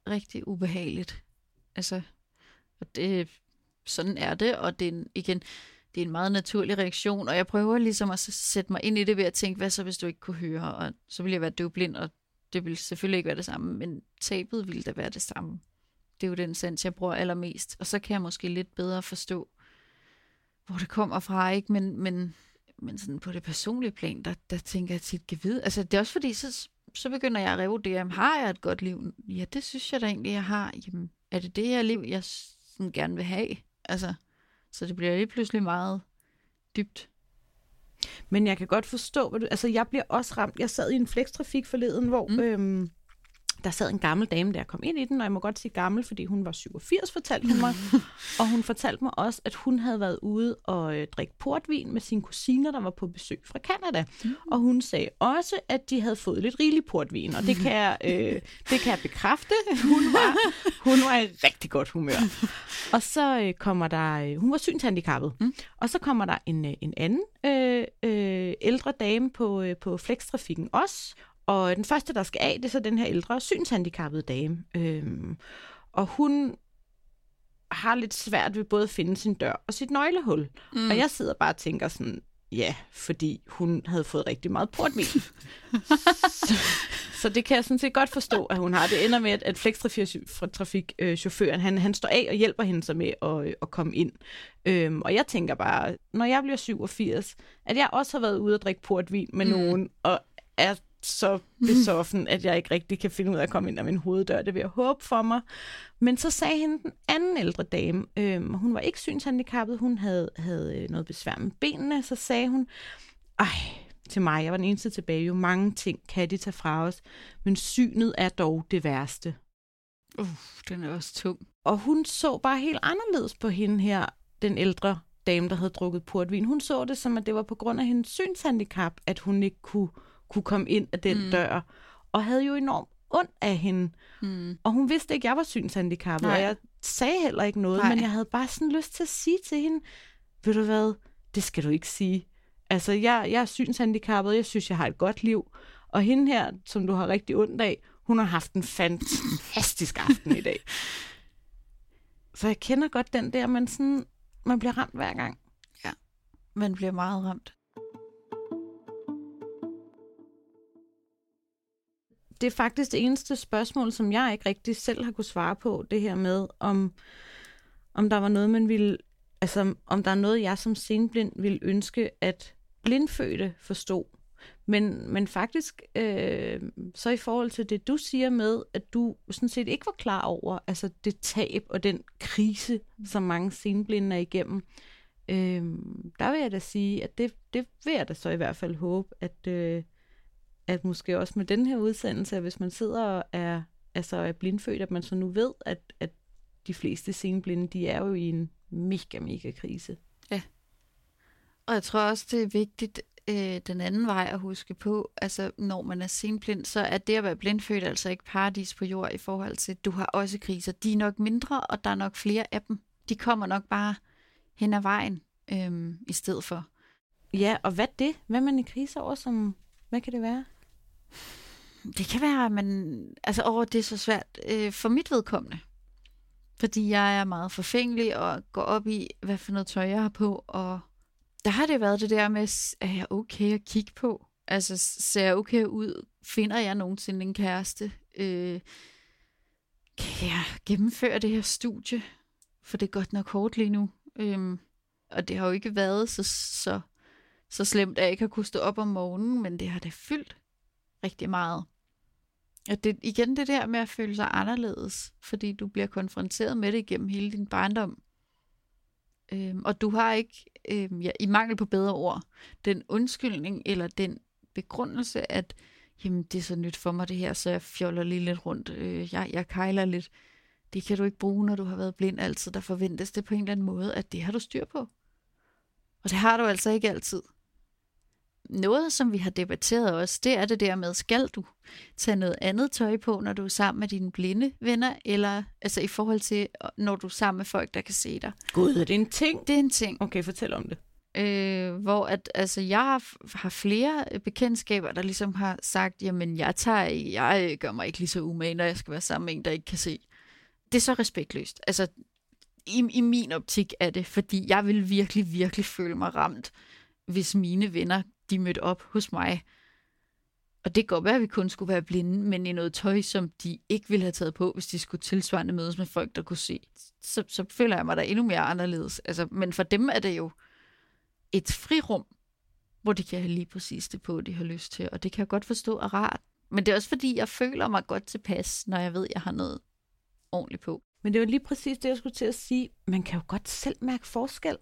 rigtig ubehageligt. Altså, og det, sådan er det, og det er en, igen, det er en meget naturlig reaktion, og jeg prøver ligesom at sætte mig ind i det ved at tænke, hvad så hvis du ikke kunne høre, og så ville jeg være døvblind, og det ville selvfølgelig ikke være det samme, men tabet ville da være det samme. Det er jo den sans, jeg bruger allermest, og så kan jeg måske lidt bedre forstå, hvor det kommer fra, ikke? Men, men, men sådan på det personlige plan, der, der tænker jeg tit, kan vide. Altså, det er også fordi, så, så begynder jeg at revurdere, har jeg et godt liv? Ja, det synes jeg da egentlig, jeg har. Jamen, er det det her liv, jeg sådan gerne vil have? Altså, så det bliver lige pludselig meget dybt. Men jeg kan godt forstå, hvad du, altså jeg bliver også ramt. Jeg sad i en flekstrafik forleden, hvor mm. øhm, der sad en gammel dame, der kom ind i den, og jeg må godt sige gammel, fordi hun var 87, fortalte hun mig. og hun fortalte mig også, at hun havde været ude og øh, drikke portvin med sine kusiner, der var på besøg fra Canada. Mm. Og hun sagde også, at de havde fået lidt rigelig portvin, og det kan jeg, øh, det kan jeg bekræfte. Hun var, hun var i rigtig godt humør. Og så øh, kommer der, øh, hun var synshandicappet, mm. og så kommer der en, øh, en anden øh, øh, ældre dame på, øh, på flekstrafikken også, og den første, der skal af, det er så den her ældre synshandicappede dame. Øhm, og hun har lidt svært ved både at finde sin dør og sit nøglehul. Mm. Og jeg sidder bare og tænker sådan, ja, fordi hun havde fået rigtig meget portvin. så, så det kan jeg sådan set godt forstå, at hun har. Det ender med, at flekstrafikchaufføren, han, han står af og hjælper hende så med at, at komme ind. Øhm, og jeg tænker bare, når jeg bliver 87, at jeg også har været ude og drikke portvin med mm. nogen, og er så besoffen, at jeg ikke rigtig kan finde ud af at komme ind af min hoveddør. Det vil jeg håbe for mig. Men så sagde hende den anden ældre dame, øh, hun var ikke synshandicappet, hun havde, havde øh, noget besvær med benene, så sagde hun, ej, til mig, jeg var den eneste tilbage, jo mange ting kan de tage fra os, men synet er dog det værste. Uh, den er også tung. Og hun så bare helt anderledes på hende her, den ældre dame, der havde drukket portvin. Hun så det som, at det var på grund af hendes synshandicap, at hun ikke kunne kunne komme ind af den mm. dør, og havde jo enormt ondt af hende. Mm. Og hun vidste ikke, at jeg var synshandicappet, og jeg sagde heller ikke noget, Nej. men jeg havde bare sådan lyst til at sige til hende, ved du hvad, det skal du ikke sige. Altså, jeg, jeg er synshandicappet, jeg synes, jeg har et godt liv. Og hende her, som du har rigtig ondt af, hun har haft en fantastisk aften i dag. Så jeg kender godt den der, men sådan, man bliver ramt hver gang. Ja, man bliver meget ramt. Det er faktisk det eneste spørgsmål, som jeg ikke rigtig selv har kunne svare på, det her med, om, om der var noget, man ville, altså om der er noget, jeg som senblind ville ønske, at blindfødte forstod. Men, men faktisk, øh, så i forhold til det, du siger med, at du sådan set ikke var klar over, altså det tab og den krise, som mange senblinde er igennem, øh, der vil jeg da sige, at det, det vil jeg da så i hvert fald håbe, at, øh, at måske også med den her udsendelse, at hvis man sidder og er, altså er blindfødt, at man så nu ved, at, at de fleste senblinde, de er jo i en mega, mega krise. Ja. Og jeg tror også, det er vigtigt øh, den anden vej at huske på, altså når man er senblind, så er det at være blindfødt altså ikke paradis på jord i forhold til, at du har også kriser. De er nok mindre, og der er nok flere af dem. De kommer nok bare hen ad vejen øh, i stedet for. Ja, og hvad det? Hvad er man i krise over som, hvad kan det være? Det kan være, at man, altså over det er så svært øh, for mit vedkommende. Fordi jeg er meget forfængelig og går op i, hvad for noget tøj jeg har på. Og der har det været det der med, er jeg okay at kigge på? Altså, ser jeg okay ud? Finder jeg nogensinde en kæreste? Øh, kan jeg gennemføre det her studie? For det er godt nok hårdt lige nu. Øh, og det har jo ikke været så, så, så slemt, at jeg ikke har kunnet stå op om morgenen, men det har det fyldt rigtig meget. Og det, igen det der med at føle sig anderledes, fordi du bliver konfronteret med det igennem hele din barndom. Øhm, og du har ikke, øhm, ja, i mangel på bedre ord, den undskyldning eller den begrundelse, at jamen, det er så nyt for mig det her, så jeg fjoller lige lidt rundt. Øh, jeg, jeg kejler lidt. Det kan du ikke bruge, når du har været blind altid. Der forventes det på en eller anden måde, at det har du styr på. Og det har du altså ikke altid. Noget, som vi har debatteret også, det er det der med, skal du tage noget andet tøj på, når du er sammen med dine blinde venner, eller altså i forhold til, når du er sammen med folk, der kan se dig. Gud, er det en ting? Det er en ting. Okay, fortæl om det. Øh, hvor at, altså, jeg har, har flere bekendtskaber, der ligesom har sagt, jamen jeg, tager, jeg gør mig ikke lige så umage, når jeg skal være sammen med en, der ikke kan se. Det er så respektløst. Altså, i, i min optik er det, fordi jeg vil virkelig, virkelig føle mig ramt, hvis mine venner, de mødte op hos mig. Og det kan godt være, at vi kun skulle være blinde, men i noget tøj, som de ikke ville have taget på, hvis de skulle tilsvarende mødes med folk, der kunne se. Så, så føler jeg mig da endnu mere anderledes. Altså, men for dem er det jo et frirum, hvor de kan have lige præcis det på, de har lyst til. Og det kan jeg godt forstå er rart. Men det er også fordi, jeg føler mig godt tilpas, når jeg ved, at jeg har noget ordentligt på. Men det var lige præcis det, jeg skulle til at sige. Man kan jo godt selv mærke forskel.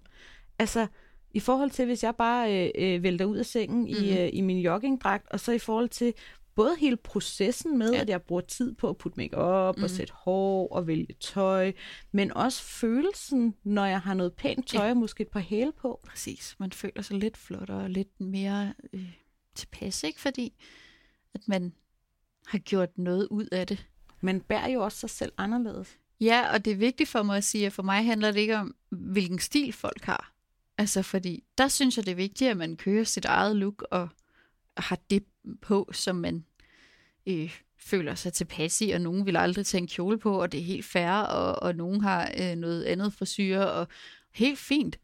Altså, i forhold til, hvis jeg bare øh, øh, vælter ud af sengen mm. i, mhm. øh, i min joggingdragt, og så i forhold til både hele processen med, ja. at jeg bruger tid på at putte make op mm. og mhm. sætte hår og vælge tøj, men også følelsen, når jeg har noget pænt tøj ja. og måske et par hæle på. Præcis. Man føler sig lidt flottere og lidt mere øh, tilpas, ikke? Fordi at man har gjort noget ud af det. Man bærer jo også sig selv anderledes. Ja, og det er vigtigt for mig at sige, at for mig handler det ikke om, hvilken stil folk har. Altså, fordi der synes jeg, det er vigtigt, at man kører sit eget look og har det på, som man øh, føler sig tilpas i, og nogen vil aldrig tage en kjole på, og det er helt fair, og, og nogen har øh, noget andet frisyr, og helt fint.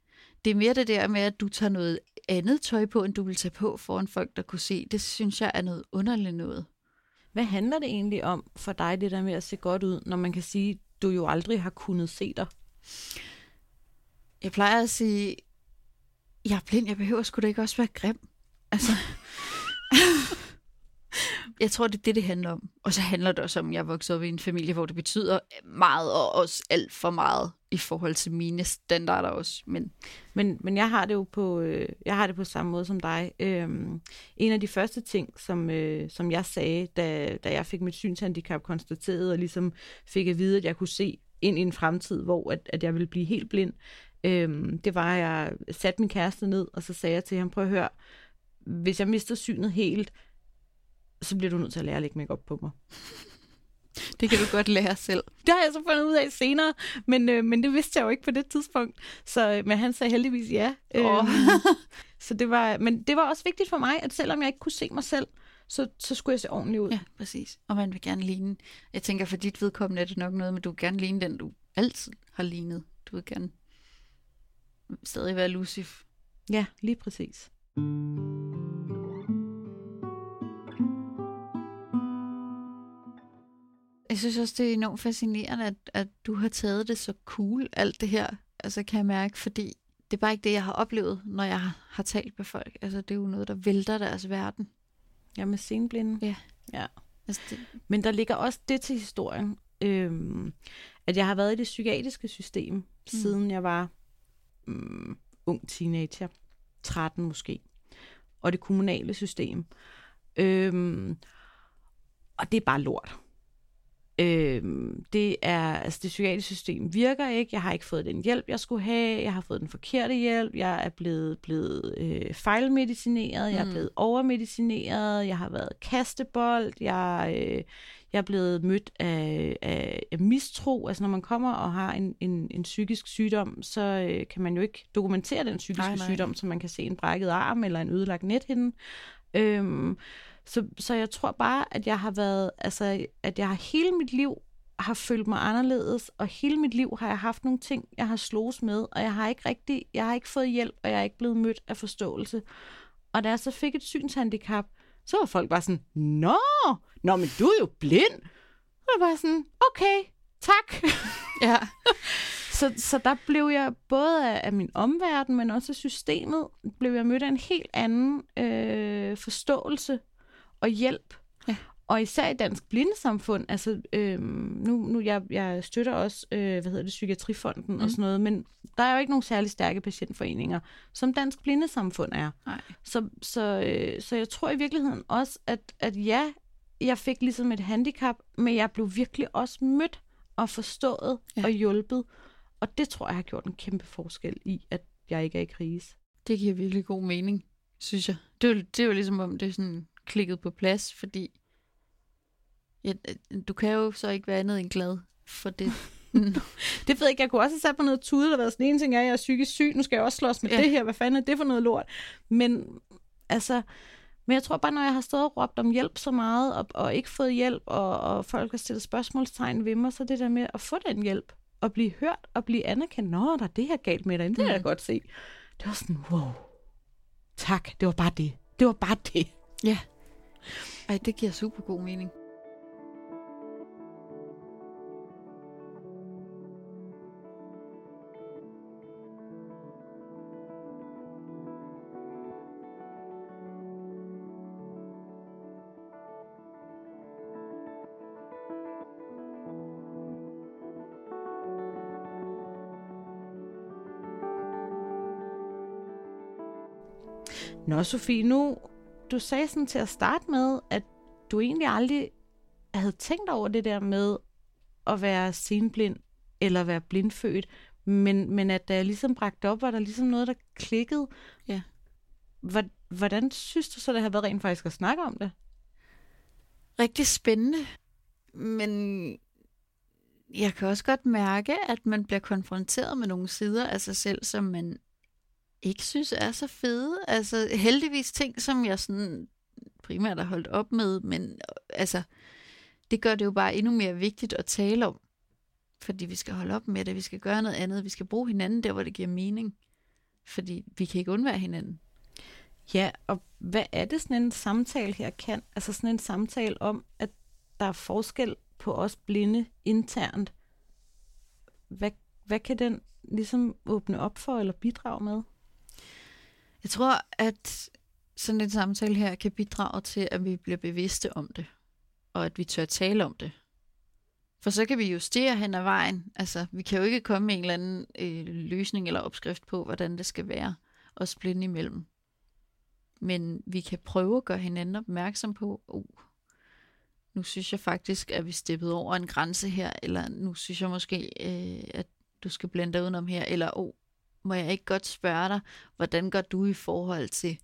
Det er mere det der med, at du tager noget andet tøj på, end du vil tage på foran folk, der kunne se. Det synes jeg er noget underligt noget. Hvad handler det egentlig om for dig, det der med at se godt ud, når man kan sige, du jo aldrig har kunnet se dig? Jeg plejer at sige, jeg er blind, jeg behøver sgu da ikke også være grim. Altså, jeg tror, det er det, det handler om. Og så handler det også om, at jeg er vokset op i en familie, hvor det betyder meget, og også alt for meget i forhold til mine standarder også. Men, men, men jeg har det jo på, øh, jeg har det på samme måde som dig. Øhm, en af de første ting, som, øh, som jeg sagde, da, da jeg fik mit synshandicap konstateret, og ligesom fik at vide, at jeg kunne se ind i en fremtid, hvor at, at jeg ville blive helt blind, øhm, det var, at jeg satte min kæreste ned, og så sagde jeg til ham, prøv at høre, hvis jeg mister synet helt, så bliver du nødt til at lære at lægge make på mig. Det kan du godt lære selv. Det har jeg så fundet ud af senere, men, øh, men det vidste jeg jo ikke på det tidspunkt. Så, men han sagde heldigvis ja. Oh. så det var, men det var også vigtigt for mig, at selvom jeg ikke kunne se mig selv, så, så skulle jeg se ordentligt ud. Ja, præcis. Og man vil gerne ligne. Jeg tænker, for dit vedkommende er det nok noget, men du vil gerne ligne den, du altid har lignet. Du vil gerne stadig være Lucif. Ja, lige præcis. Jeg synes også, det er enormt fascinerende, at, at du har taget det så cool, alt det her, altså kan jeg mærke, fordi det er bare ikke det, jeg har oplevet, når jeg har talt med folk. Altså, det er jo noget, der vælter deres verden. Ja, med senblinde. Ja. ja. Altså, det... Men der ligger også det til historien, øhm, at jeg har været i det psykiatriske system, mm. siden jeg var mm, ung teenager, 13 måske, og det kommunale system. Øhm, og det er bare lort. Øh, det er, altså det psykiatriske system virker ikke, jeg har ikke fået den hjælp, jeg skulle have, jeg har fået den forkerte hjælp, jeg er blevet, blevet øh, fejlmedicineret, mm. jeg er mm. blevet overmedicineret, jeg har været kastebold, jeg, øh, jeg er blevet mødt af, af, af mistro. Altså når man kommer og har en, en, en psykisk sygdom, så øh, kan man jo ikke dokumentere den psykiske nej, nej. sygdom, så man kan se en brækket arm eller en ødelagt nethinde. Øhm, så, så jeg tror bare, at jeg har været, altså, at jeg har hele mit liv har følt mig anderledes, og hele mit liv har jeg haft nogle ting, jeg har slås med, og jeg har ikke rigtig, jeg har ikke fået hjælp, og jeg er ikke blevet mødt af forståelse. Og da jeg så fik et synshandicap, så var folk bare sådan, Nå, nå, men du er jo blind. Og jeg var sådan, okay, tak. Ja. så, så der blev jeg både af, af min omverden, men også af systemet, blev jeg mødt af en helt anden øh, forståelse og hjælp. Og især i Dansk Blindesamfund, altså øh, nu, nu jeg, jeg støtter også, øh, hvad hedder det, Psykiatrifonden mm. og sådan noget, men der er jo ikke nogen særlig stærke patientforeninger, som Dansk Blindesamfund er. Nej. Så, så, øh, så jeg tror i virkeligheden også, at, at ja, jeg fik ligesom et handicap, men jeg blev virkelig også mødt og forstået ja. og hjulpet. Og det tror jeg har gjort en kæmpe forskel i, at jeg ikke er i krise. Det giver virkelig god mening, synes jeg. Det er, det er jo ligesom om, det er sådan klikket på plads, fordi ja, du kan jo så ikke være andet end glad for det. det ved jeg ikke. Jeg kunne også have sat på noget tude, der været sådan en ting er, at jeg er psykisk syg, nu skal jeg også slås med ja. det her. Hvad fanden er det for noget lort? Men altså, men jeg tror bare, når jeg har stået og råbt om hjælp så meget, og, og ikke fået hjælp, og, og folk har stillet spørgsmålstegn ved mig, så det der med at få den hjælp, og blive hørt, og blive anerkendt, nå, der er det her galt med dig, det kan jeg godt se. Det var sådan, wow, tak, det var bare det. Det var bare det. Ja. Ej, det giver super god mening. Nå, Sofie, nu, du sagde sådan til at starte med, at du egentlig aldrig havde tænkt over det der med at være senblind eller være blindfødt, men, men at da jeg ligesom bragte op, var der ligesom noget, der klikkede. Ja. Hvordan synes du så, det har været rent faktisk at snakke om det? Rigtig spændende, men jeg kan også godt mærke, at man bliver konfronteret med nogle sider af sig selv, som man ikke synes er så fede. Altså heldigvis ting, som jeg sådan primært har holdt op med, men øh, altså, det gør det jo bare endnu mere vigtigt at tale om. Fordi vi skal holde op med det, vi skal gøre noget andet, vi skal bruge hinanden der, hvor det giver mening. Fordi vi kan ikke undvære hinanden. Ja, og hvad er det sådan en samtale her kan? Altså sådan en samtale om, at der er forskel på os blinde internt. Hvad, hvad kan den ligesom åbne op for eller bidrage med? Jeg tror, at sådan en samtale her kan bidrage til, at vi bliver bevidste om det, og at vi tør tale om det. For så kan vi justere hen ad vejen. Altså, vi kan jo ikke komme med en eller anden øh, løsning eller opskrift på, hvordan det skal være, og splinde imellem. Men vi kan prøve at gøre hinanden opmærksom på, oh, nu synes jeg faktisk, at vi steppet over en grænse her, eller nu synes jeg måske, øh, at du skal blende dig udenom her, eller oh, må jeg ikke godt spørge dig, hvordan gør du i forhold til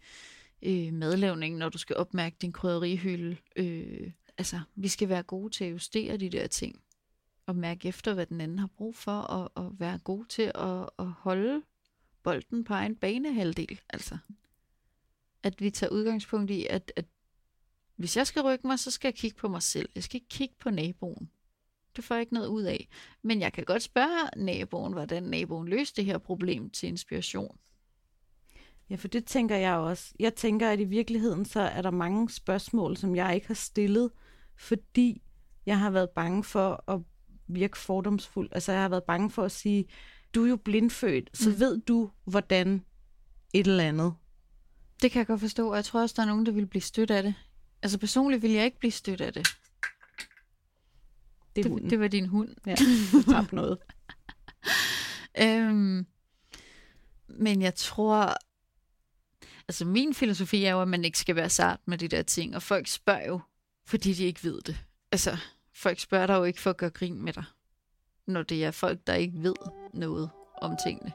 øh, madlavningen, når du skal opmærke din krydderihylde? Øh, altså, vi skal være gode til at justere de der ting, og mærke efter, hvad den anden har brug for, og, og være gode til at, at holde bolden på en banehalvdel. Altså, at vi tager udgangspunkt i, at, at hvis jeg skal rykke mig, så skal jeg kigge på mig selv. Jeg skal ikke kigge på naboen. Det får jeg ikke noget ud af. Men jeg kan godt spørge naboen, hvordan naboen løste det her problem til inspiration. Ja, for det tænker jeg også. Jeg tænker, at i virkeligheden så er der mange spørgsmål, som jeg ikke har stillet, fordi jeg har været bange for at virke fordomsfuld. Altså jeg har været bange for at sige, du er jo blindfødt, så mm. ved du, hvordan et eller andet. Det kan jeg godt forstå, og jeg tror også, der er nogen, der vil blive stødt af det. Altså personligt vil jeg ikke blive stødt af det. Det, er det, det var din hund. Ja, du tabte noget. øhm, men jeg tror, altså min filosofi er jo, at man ikke skal være sart med de der ting, og folk spørger jo, fordi de ikke ved det. Altså, folk spørger dig jo ikke for at gøre grin med dig, når det er folk, der ikke ved noget om tingene.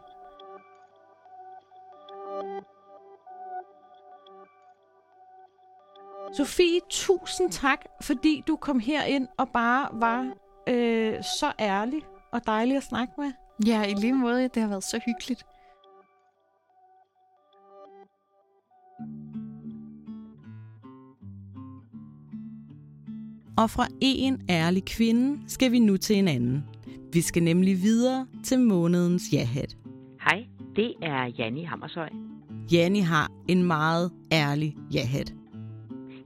Sofie, tusind tak, fordi du kom her ind og bare var øh, så ærlig og dejlig at snakke med. Ja, i lige måde. Det har været så hyggeligt. Og fra en ærlig kvinde skal vi nu til en anden. Vi skal nemlig videre til månedens jahat. Hej, det er Janni Hammershøj. Janni har en meget ærlig jahat.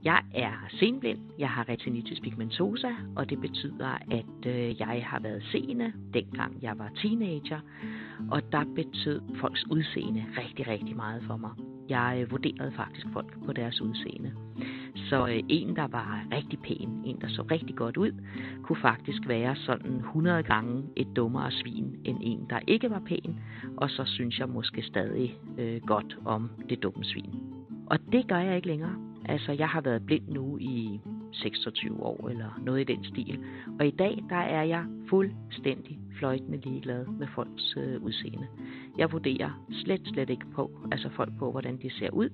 Jeg er senblind, jeg har retinitis pigmentosa, og det betyder, at øh, jeg har været seende, dengang jeg var teenager, og der betød folks udseende rigtig, rigtig meget for mig. Jeg øh, vurderede faktisk folk på deres udseende. Så øh, en, der var rigtig pæn, en, der så rigtig godt ud, kunne faktisk være sådan 100 gange et dummere svin end en, der ikke var pæn. Og så synes jeg måske stadig øh, godt om det dumme svin. Og det gør jeg ikke længere. Altså, jeg har været blind nu i 26 år eller noget i den stil. Og i dag, der er jeg fuldstændig fløjtende ligeglad med folks øh, udseende. Jeg vurderer slet, slet ikke på, altså folk på, hvordan de ser ud.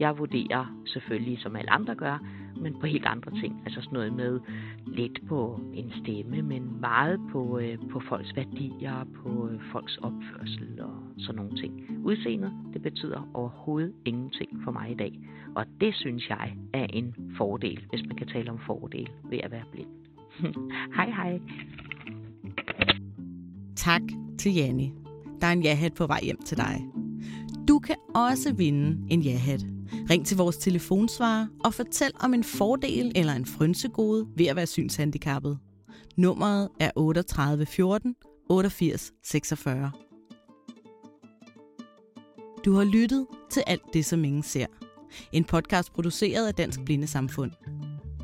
Jeg vurderer selvfølgelig, som alle andre gør, men på helt andre ting. Altså sådan noget med lidt på en stemme, men meget på, øh, på folks værdier, på øh, folks opførsel og sådan nogle ting. Udseendet, det betyder overhovedet ingenting for mig i dag. Og det synes jeg er en fordel, hvis man kan tale om fordel ved at være blind. hej hej. Tak til Janni. Der er en jahat på vej hjem til dig. Du kan også vinde en ja Ring til vores telefonsvarer og fortæl om en fordel eller en frynsegode ved at være synshandicappet. Nummeret er 38 14 88 46. Du har lyttet til alt det, som ingen ser. En podcast produceret af Dansk Blindesamfund.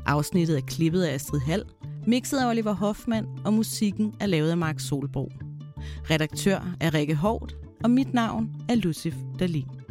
Afsnittet er klippet af Astrid Hall, mixet af Oliver Hoffmann og musikken er lavet af Mark Solborg. Redaktør er Rikke Hårdt, og mit navn er Lucif Dalin.